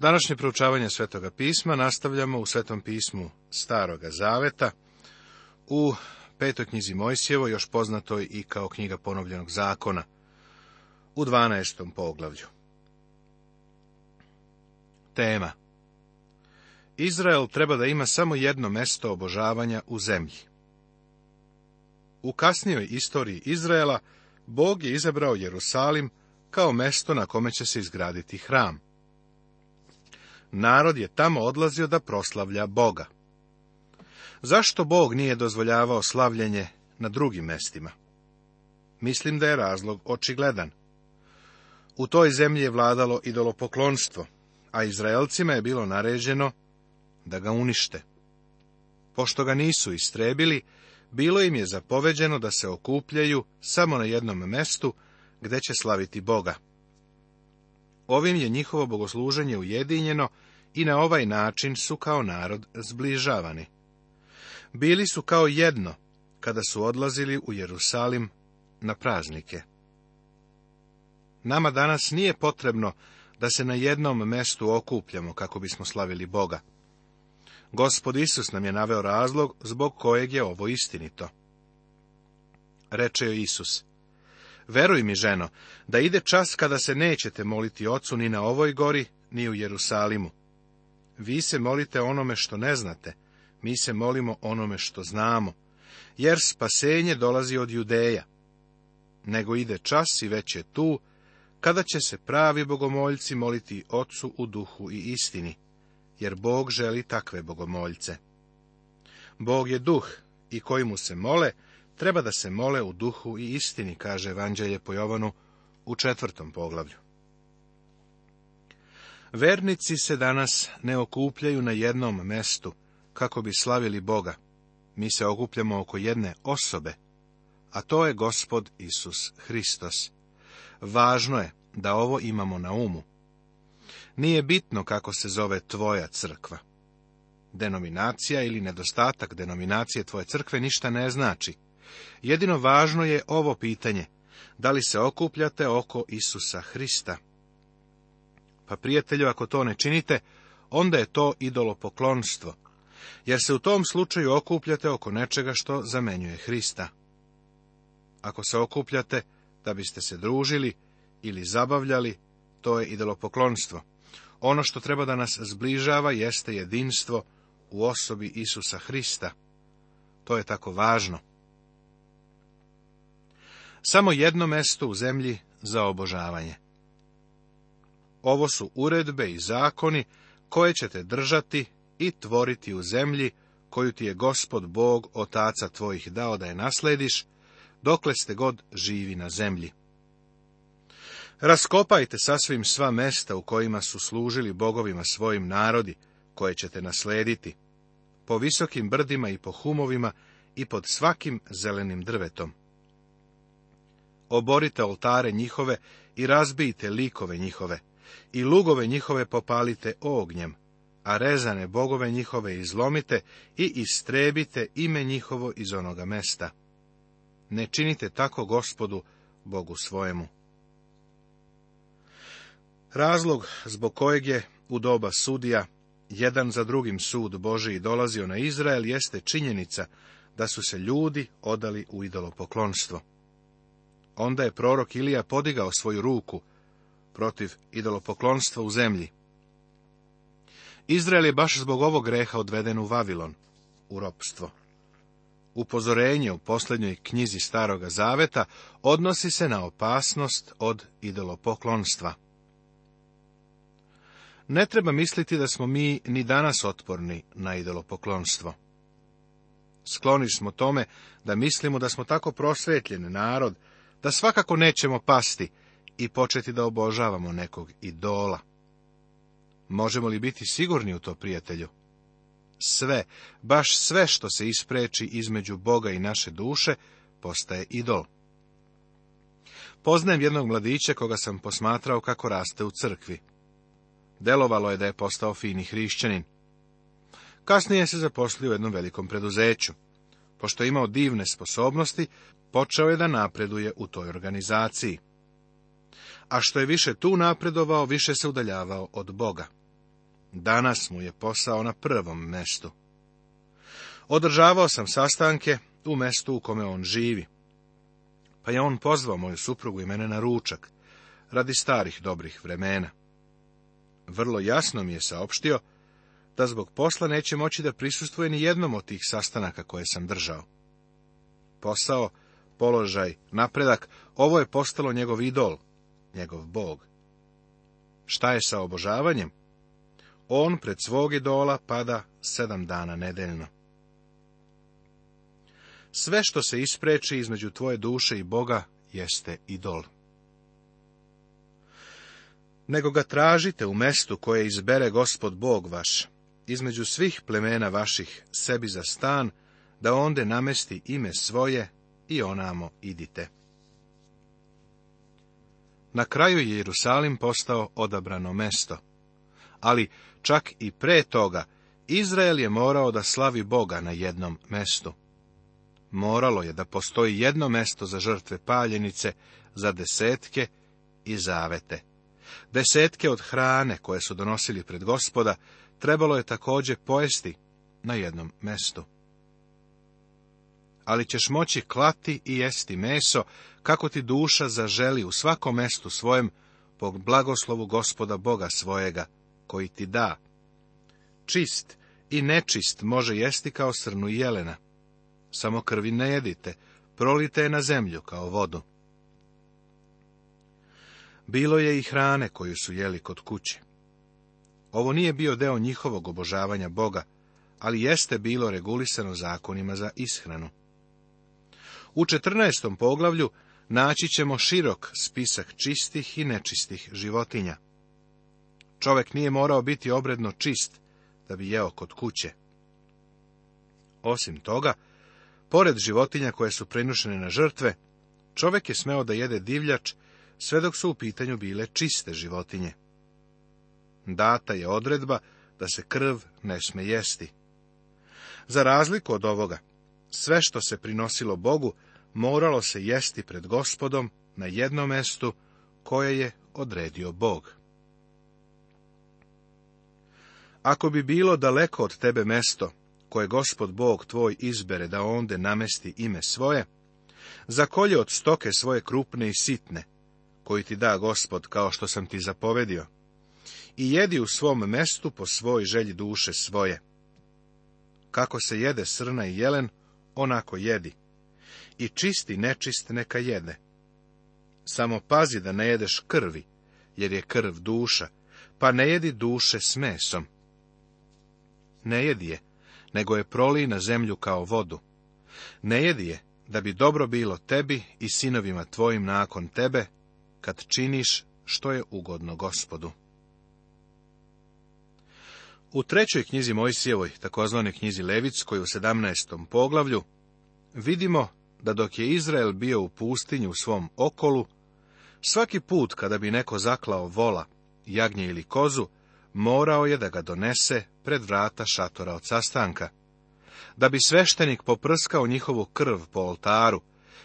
Današnje proučavanje Svetoga pisma nastavljamo u Svetom pismu Staroga Zaveta, u petoj knjizi Mojsijevo, još poznatoj i kao knjiga ponovljenog zakona, u 12. poglavlju. Tema Izrael treba da ima samo jedno mesto obožavanja u zemlji. U kasnijoj istoriji Izraela, Bog je izabrao Jerusalim kao mesto na kome će se izgraditi hram narod je tamo odlazio da proslavlja Boga. Zašto Bog nije dozvoljavao slavljenje na drugim mestima? Mislim da je razlog očigledan. U toj zemlji je vladalo idolopoklonstvo, a Izraelcima je bilo naređeno da ga unište. Pošto ga nisu istrebili, bilo im je zapoveđeno da se okupljaju samo na jednom mestu gde će slaviti Boga. Ovim je njihovo bogosluženje ujedinjeno i na ovaj način su kao narod zbližavani. Bili su kao jedno kada su odlazili u Jerusalim na praznike. Nama danas nije potrebno da se na jednom mestu okupljamo kako bismo slavili Boga. Gospod Isus nam je naveo razlog zbog kojeg je ovo istinito. Reče je Isus, veruj mi, ženo, da ide čas kada se nećete moliti ocu ni na ovoj gori, ni u Jerusalimu. Vi se molite onome što ne znate, mi se molimo onome što znamo, jer spasenje dolazi od judeja. Nego ide čas i već je tu, kada će se pravi bogomoljci moliti ocu u duhu i istini, jer Bog želi takve bogomoljce. Bog je duh i koji mu se mole, treba da se mole u duhu i istini, kaže Evanđelje po Jovanu u četvrtom poglavlju. Vernici se danas ne okupljaju na jednom mestu kako bi slavili Boga. Mi se okupljamo oko jedne osobe, a to je Gospod Isus Hristos. Važno je da ovo imamo na umu. Nije bitno kako se zove tvoja crkva. Denominacija ili nedostatak denominacije tvoje crkve ništa ne znači. Jedino važno je ovo pitanje, da li se okupljate oko Isusa Hrista, pa prijatelju, ako to ne činite, onda je to idolopoklonstvo, jer se u tom slučaju okupljate oko nečega što zamenjuje Hrista. Ako se okupljate da biste se družili ili zabavljali, to je idolopoklonstvo. Ono što treba da nas zbližava jeste jedinstvo u osobi Isusa Hrista. To je tako važno. Samo jedno mesto u zemlji za obožavanje. Ovo su uredbe i zakoni koje ćete držati i tvoriti u zemlji koju ti je gospod Bog otaca tvojih dao da je naslediš, dokle ste god živi na zemlji. Raskopajte sasvim sva mesta u kojima su služili bogovima svojim narodi, koje ćete naslediti, po visokim brdima i po humovima i pod svakim zelenim drvetom. Oborite oltare njihove i razbijte likove njihove i lugove njihove popalite ognjem, a rezane bogove njihove izlomite i istrebite ime njihovo iz onoga mesta. Ne činite tako gospodu, Bogu svojemu. Razlog zbog kojeg je u doba sudija jedan za drugim sud Božiji dolazio na Izrael jeste činjenica da su se ljudi odali u idolopoklonstvo. Onda je prorok Ilija podigao svoju ruku protiv idolopoklonstva u zemlji. Izrael je baš zbog ovog greha odveden u Vavilon, u ropstvo. Upozorenje u posljednjoj knjizi Staroga Zaveta odnosi se na opasnost od idolopoklonstva. Ne treba misliti da smo mi ni danas otporni na idolopoklonstvo. Skloni smo tome da mislimo da smo tako prosvetljeni narod, da svakako nećemo pasti, i početi da obožavamo nekog idola. Možemo li biti sigurni u to, prijatelju? Sve, baš sve što se ispreči između Boga i naše duše, postaje idol. Poznajem jednog mladića koga sam posmatrao kako raste u crkvi. Delovalo je da je postao fini hrišćanin. Kasnije se zaposlio u jednom velikom preduzeću. Pošto je imao divne sposobnosti, počeo je da napreduje u toj organizaciji a što je više tu napredovao, više se udaljavao od Boga. Danas mu je posao na prvom mestu. Održavao sam sastanke u mestu u kome on živi. Pa je on pozvao moju suprugu i mene na ručak, radi starih dobrih vremena. Vrlo jasno mi je saopštio da zbog posla neće moći da prisustuje ni jednom od tih sastanaka koje sam držao. Posao, položaj, napredak, ovo je postalo njegov idol njegov bog. Šta je sa obožavanjem? On pred svog idola pada sedam dana nedeljno. Sve što se ispreči između tvoje duše i Boga jeste idol. Nego ga tražite u mestu koje izbere gospod Bog vaš, između svih plemena vaših sebi za stan, da onde namesti ime svoje i onamo idite. Na kraju je Jerusalim postao odabrano mesto. Ali čak i pre toga Izrael je morao da slavi Boga na jednom mestu. Moralo je da postoji jedno mesto za žrtve paljenice, za desetke i zavete. Desetke od hrane koje su donosili pred gospoda trebalo je također pojesti na jednom mestu. Ali ćeš moći klati i jesti meso kako ti duša zaželi u svakom mestu svojem, po blagoslovu gospoda Boga svojega, koji ti da. Čist i nečist može jesti kao srnu jelena. Samo krvi ne jedite, prolite je na zemlju kao vodu. Bilo je i hrane koju su jeli kod kuće. Ovo nije bio deo njihovog obožavanja Boga, ali jeste bilo regulisano zakonima za ishranu. U 14. poglavlju naći ćemo širok spisak čistih i nečistih životinja. Čovek nije morao biti obredno čist da bi jeo kod kuće. Osim toga, pored životinja koje su prinušene na žrtve, čovek je smeo da jede divljač sve dok su u pitanju bile čiste životinje. Data je odredba da se krv ne sme jesti. Za razliku od ovoga, sve što se prinosilo Bogu moralo se jesti pred gospodom na jednom mestu koje je odredio Bog. Ako bi bilo daleko od tebe mesto, koje gospod Bog tvoj izbere da onde namesti ime svoje, zakolje od stoke svoje krupne i sitne, koji ti da gospod kao što sam ti zapovedio, i jedi u svom mestu po svoj želji duše svoje. Kako se jede srna i jelen, onako jedi, i čisti nečist neka jede. Samo pazi da ne jedeš krvi, jer je krv duša, pa ne jedi duše s mesom. Ne jedi je, nego je proli na zemlju kao vodu. Ne jedi je, da bi dobro bilo tebi i sinovima tvojim nakon tebe, kad činiš što je ugodno gospodu. U trećoj knjizi Mojsijevoj, takozvanoj knjizi Levic, u 17. poglavlju vidimo da dok je Izrael bio u pustinji u svom okolu, svaki put kada bi neko zaklao vola, jagnje ili kozu, morao je da ga donese pred vrata šatora od sastanka. Da bi sveštenik poprskao njihovu krv po oltaru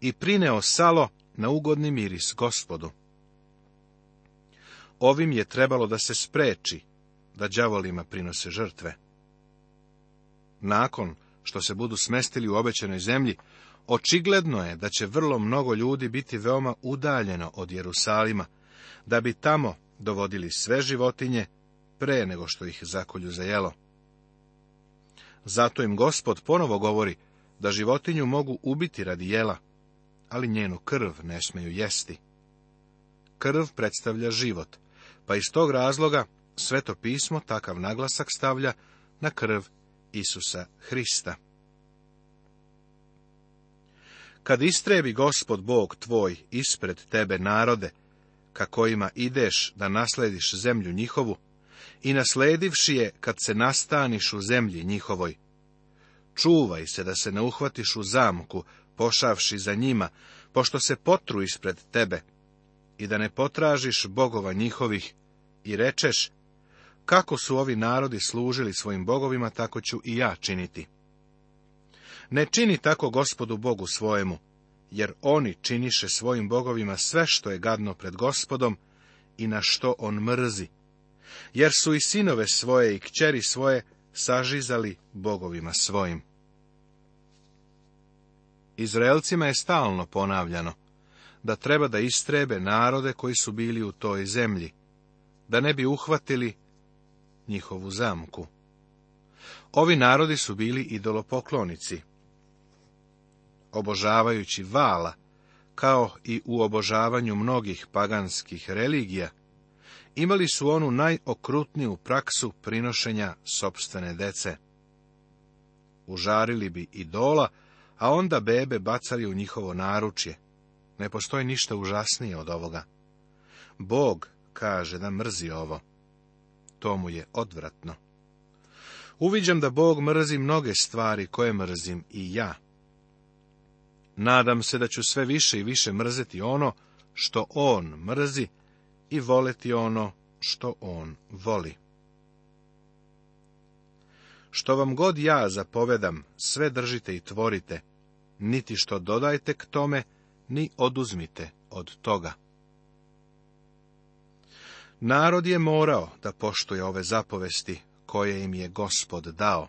i prineo salo na ugodni miris gospodu. Ovim je trebalo da se spreči da đavolima prinose žrtve. Nakon što se budu smestili u obećenoj zemlji, očigledno je da će vrlo mnogo ljudi biti veoma udaljeno od Jerusalima, da bi tamo dovodili sve životinje pre nego što ih zakolju za jelo. Zato im gospod ponovo govori da životinju mogu ubiti radi jela, ali njenu krv ne smeju jesti. Krv predstavlja život, pa iz tog razloga sveto pismo takav naglasak stavlja na krv Isusa Hrista. Kad istrebi gospod Bog tvoj ispred tebe narode, ka kojima ideš da naslediš zemlju njihovu, i nasledivši je kad se nastaniš u zemlji njihovoj. Čuvaj se da se ne uhvatiš u zamku, pošavši za njima, pošto se potru ispred tebe, i da ne potražiš bogova njihovih, i rečeš, kako su ovi narodi služili svojim bogovima, tako ću i ja činiti. Ne čini tako gospodu Bogu svojemu, jer oni činiše svojim bogovima sve što je gadno pred gospodom i na što on mrzi, jer su i sinove svoje i kćeri svoje sažizali bogovima svojim. Izraelcima je stalno ponavljano da treba da istrebe narode koji su bili u toj zemlji, da ne bi uhvatili njihovu zamku. Ovi narodi su bili idolopoklonici, obožavajući vala, kao i u obožavanju mnogih paganskih religija, imali su onu najokrutniju praksu prinošenja sopstvene dece. Užarili bi idola, a onda bebe bacali u njihovo naručje. Ne postoji ništa užasnije od ovoga. Bog kaže da mrzi ovo to mu je odvratno. Uviđam da Bog mrzi mnoge stvari koje mrzim i ja. Nadam se da ću sve više i više mrzeti ono što On mrzi i voleti ono što On voli. Što vam god ja zapovedam, sve držite i tvorite, niti što dodajte k tome, ni oduzmite od toga. Narod je morao da poštuje ove zapovesti koje im je gospod dao.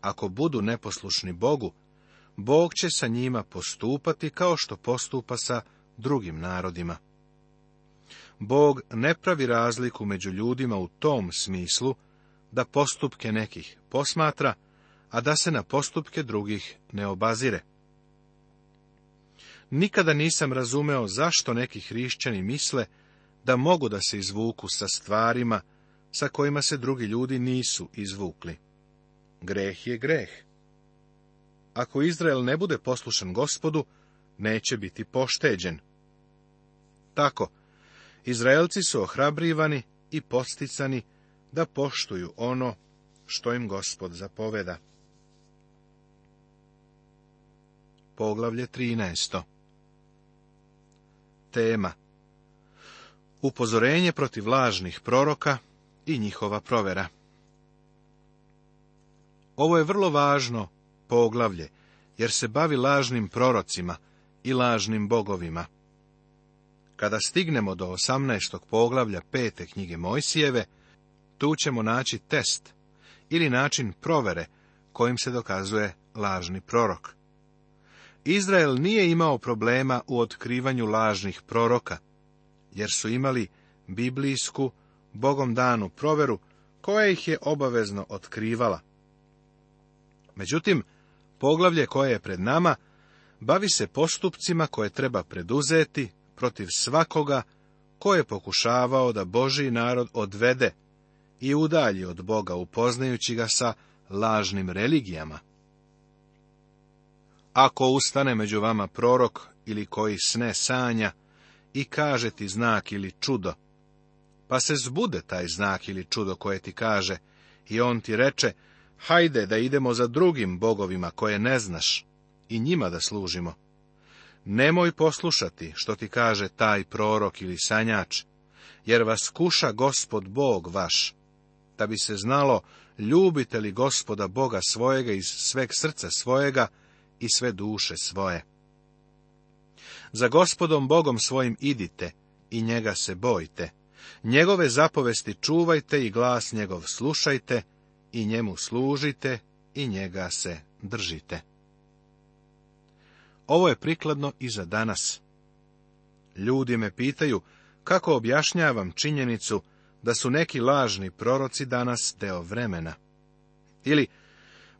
Ako budu neposlušni Bogu, Bog će sa njima postupati kao što postupa sa drugim narodima. Bog ne pravi razliku među ljudima u tom smislu da postupke nekih posmatra, a da se na postupke drugih ne obazire. Nikada nisam razumeo zašto neki hrišćani misle da mogu da se izvuku sa stvarima sa kojima se drugi ljudi nisu izvukli. Greh je greh. Ako Izrael ne bude poslušan gospodu, neće biti pošteđen. Tako, Izraelci su ohrabrivani i posticani da poštuju ono što im gospod zapoveda. Poglavlje 13. Tema upozorenje protiv lažnih proroka i njihova provera. Ovo je vrlo važno poglavlje, jer se bavi lažnim prorocima i lažnim bogovima. Kada stignemo do 18. poglavlja pete knjige Mojsijeve, tu ćemo naći test ili način provere kojim se dokazuje lažni prorok. Izrael nije imao problema u otkrivanju lažnih proroka, jer su imali biblijsku, bogom danu proveru, koja ih je obavezno otkrivala. Međutim, poglavlje koje je pred nama bavi se postupcima koje treba preduzeti protiv svakoga ko je pokušavao da Boži narod odvede i udalji od Boga upoznajući ga sa lažnim religijama. Ako ustane među vama prorok ili koji sne sanja i kaže ti znak ili čudo. Pa se zbude taj znak ili čudo koje ti kaže i on ti reče, hajde da idemo za drugim bogovima koje ne znaš i njima da služimo. Nemoj poslušati što ti kaže taj prorok ili sanjač, jer vas kuša gospod Bog vaš, da bi se znalo ljubite li gospoda Boga svojega iz sveg srca svojega i sve duše svoje. Za gospodom Bogom svojim idite i njega se bojte. Njegove zapovesti čuvajte i glas njegov slušajte i njemu služite i njega se držite. Ovo je prikladno i za danas. Ljudi me pitaju kako objašnjavam činjenicu da su neki lažni proroci danas deo vremena. Ili,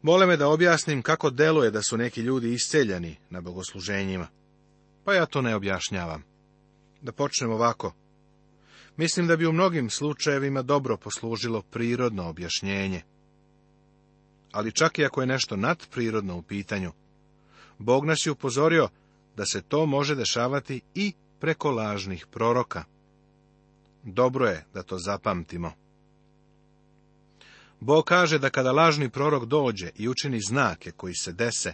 mole me da objasnim kako deluje da su neki ljudi isceljani na bogosluženjima pa ja to ne objašnjavam. Da počnem ovako. Mislim da bi u mnogim slučajevima dobro poslužilo prirodno objašnjenje. Ali čak i ako je nešto nadprirodno u pitanju, Bog nas je upozorio da se to može dešavati i preko lažnih proroka. Dobro je da to zapamtimo. Bog kaže da kada lažni prorok dođe i učini znake koji se dese,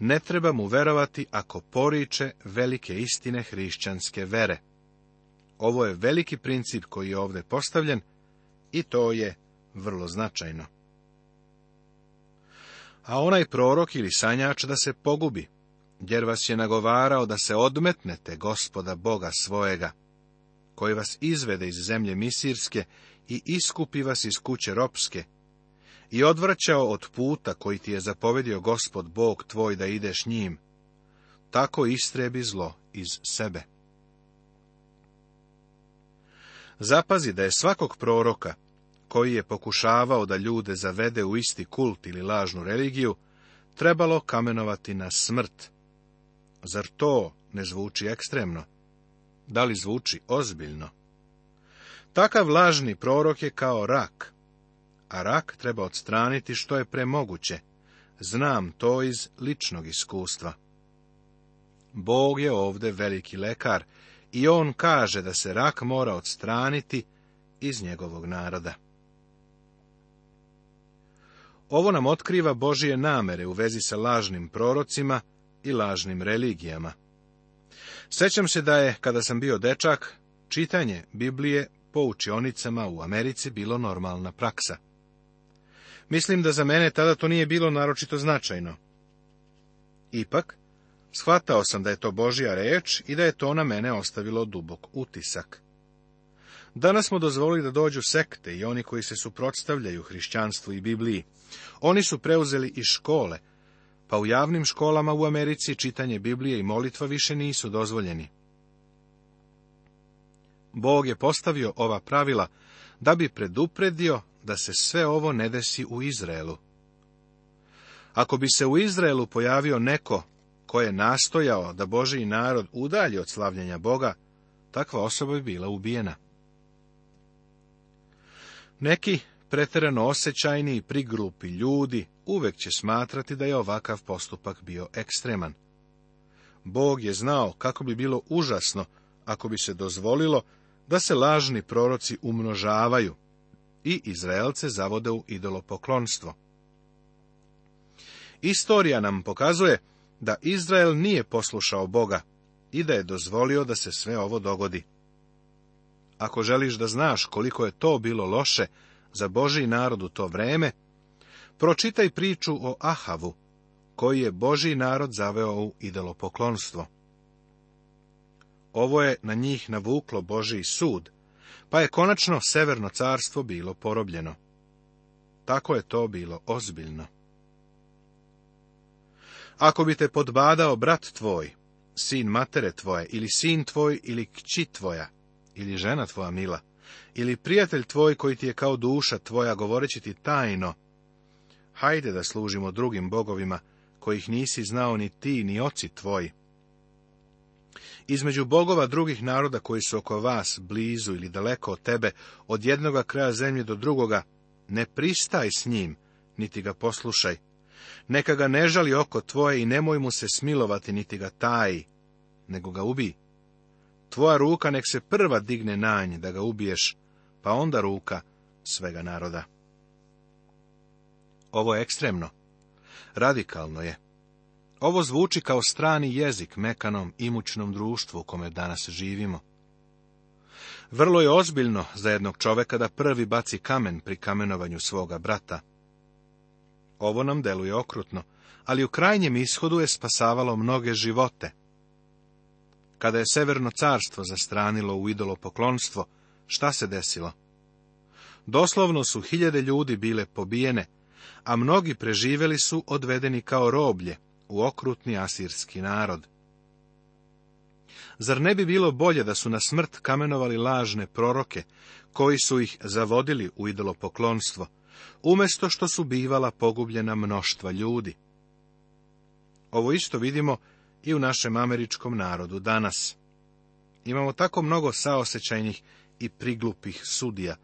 ne treba mu verovati ako poriče velike istine hrišćanske vere. Ovo je veliki princip koji je ovdje postavljen i to je vrlo značajno. A onaj prorok ili sanjač da se pogubi, jer vas je nagovarao da se odmetnete gospoda Boga svojega, koji vas izvede iz zemlje misirske i iskupi vas iz kuće ropske, i odvraćao od puta koji ti je zapovedio gospod Bog tvoj da ideš njim, tako istrebi zlo iz sebe. Zapazi da je svakog proroka, koji je pokušavao da ljude zavede u isti kult ili lažnu religiju, trebalo kamenovati na smrt. Zar to ne zvuči ekstremno? Da li zvuči ozbiljno? Takav lažni prorok je kao rak, a rak treba odstraniti što je premoguće. Znam to iz ličnog iskustva. Bog je ovde veliki lekar i on kaže da se rak mora odstraniti iz njegovog naroda. Ovo nam otkriva Božije namere u vezi sa lažnim prorocima i lažnim religijama. Sećam se da je, kada sam bio dečak, čitanje Biblije po učionicama u Americi bilo normalna praksa. Mislim da za mene tada to nije bilo naročito značajno. Ipak, shvatao sam da je to Božja reč i da je to na mene ostavilo dubok utisak. Danas smo dozvolili da dođu sekte i oni koji se suprotstavljaju hrišćanstvu i Bibliji. Oni su preuzeli i škole, pa u javnim školama u Americi čitanje Biblije i molitva više nisu dozvoljeni. Bog je postavio ova pravila da bi predupredio da se sve ovo ne desi u Izraelu. Ako bi se u Izraelu pojavio neko ko je nastojao da Božiji narod udalji od slavljenja Boga, takva osoba bi bila ubijena. Neki pretjerano osjećajni i prigrupi ljudi uvek će smatrati da je ovakav postupak bio ekstreman. Bog je znao kako bi bilo užasno ako bi se dozvolilo da se lažni proroci umnožavaju i Izraelce zavode u idolopoklonstvo. Istorija nam pokazuje da Izrael nije poslušao Boga i da je dozvolio da se sve ovo dogodi. Ako želiš da znaš koliko je to bilo loše za Boži narod u to vreme, pročitaj priču o Ahavu, koji je Boži narod zaveo u idolopoklonstvo. Ovo je na njih navuklo Božiji sud, pa je konačno Severno carstvo bilo porobljeno. Tako je to bilo ozbiljno. Ako bi te podbadao brat tvoj, sin matere tvoje, ili sin tvoj, ili kći tvoja, ili žena tvoja mila, ili prijatelj tvoj koji ti je kao duša tvoja govoreći ti tajno, hajde da služimo drugim bogovima, kojih nisi znao ni ti, ni oci tvoji, između bogova drugih naroda koji su oko vas, blizu ili daleko od tebe, od jednoga kraja zemlje do drugoga, ne pristaj s njim, niti ga poslušaj. Neka ga ne žali oko tvoje i nemoj mu se smilovati, niti ga taji, nego ga ubi. Tvoja ruka nek se prva digne na nj, da ga ubiješ, pa onda ruka svega naroda. Ovo je ekstremno. Radikalno je. Ovo zvuči kao strani jezik mekanom imućnom društvu u kome danas živimo. Vrlo je ozbiljno za jednog čoveka da prvi baci kamen pri kamenovanju svoga brata. Ovo nam deluje okrutno, ali u krajnjem ishodu je spasavalo mnoge živote. Kada je Severno carstvo zastranilo u poklonstvo, šta se desilo? Doslovno su hiljade ljudi bile pobijene, a mnogi preživeli su odvedeni kao roblje, u okrutni asirski narod. Zar ne bi bilo bolje da su na smrt kamenovali lažne proroke, koji su ih zavodili u idolopoklonstvo, umjesto što su bivala pogubljena mnoštva ljudi? Ovo isto vidimo i u našem američkom narodu danas. Imamo tako mnogo saosećajnih i priglupih sudija,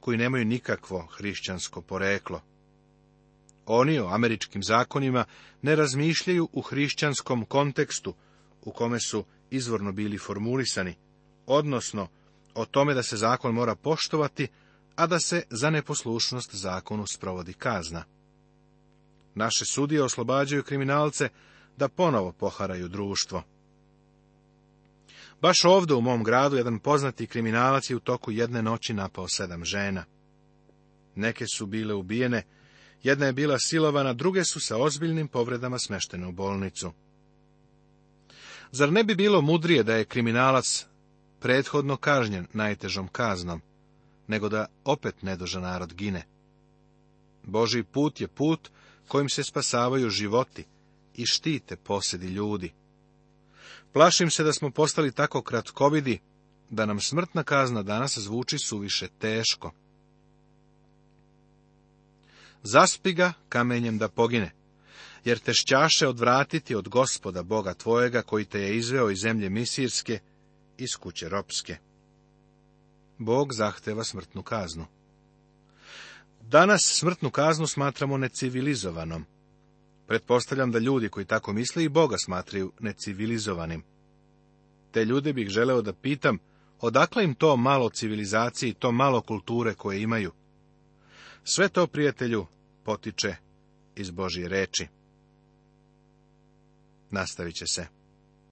koji nemaju nikakvo hrišćansko poreklo. Oni o američkim zakonima ne razmišljaju u hrišćanskom kontekstu u kome su izvorno bili formulisani, odnosno o tome da se zakon mora poštovati, a da se za neposlušnost zakonu sprovodi kazna. Naše sudije oslobađaju kriminalce da ponovo poharaju društvo. Baš ovdje u mom gradu jedan poznati kriminalac je u toku jedne noći napao sedam žena. Neke su bile ubijene, jedna je bila silovana, druge su sa ozbiljnim povredama smeštene u bolnicu. Zar ne bi bilo mudrije da je kriminalac prethodno kažnjen najtežom kaznom, nego da opet nedoža narod gine? Boži put je put kojim se spasavaju životi i štite posedi ljudi. Plašim se da smo postali tako kratkovidi, da nam smrtna kazna danas zvuči suviše teško zaspi ga kamenjem da pogine. Jer te šćaše odvratiti od gospoda Boga tvojega, koji te je izveo iz zemlje Misirske, iz kuće ropske. Bog zahteva smrtnu kaznu. Danas smrtnu kaznu smatramo necivilizovanom. Pretpostavljam da ljudi koji tako misle i Boga smatraju necivilizovanim. Te ljude bih želeo da pitam, odakle im to malo civilizacije i to malo kulture koje imaju? Sve to, prijatelju, potiče iz Božje reči. Nastavit će se.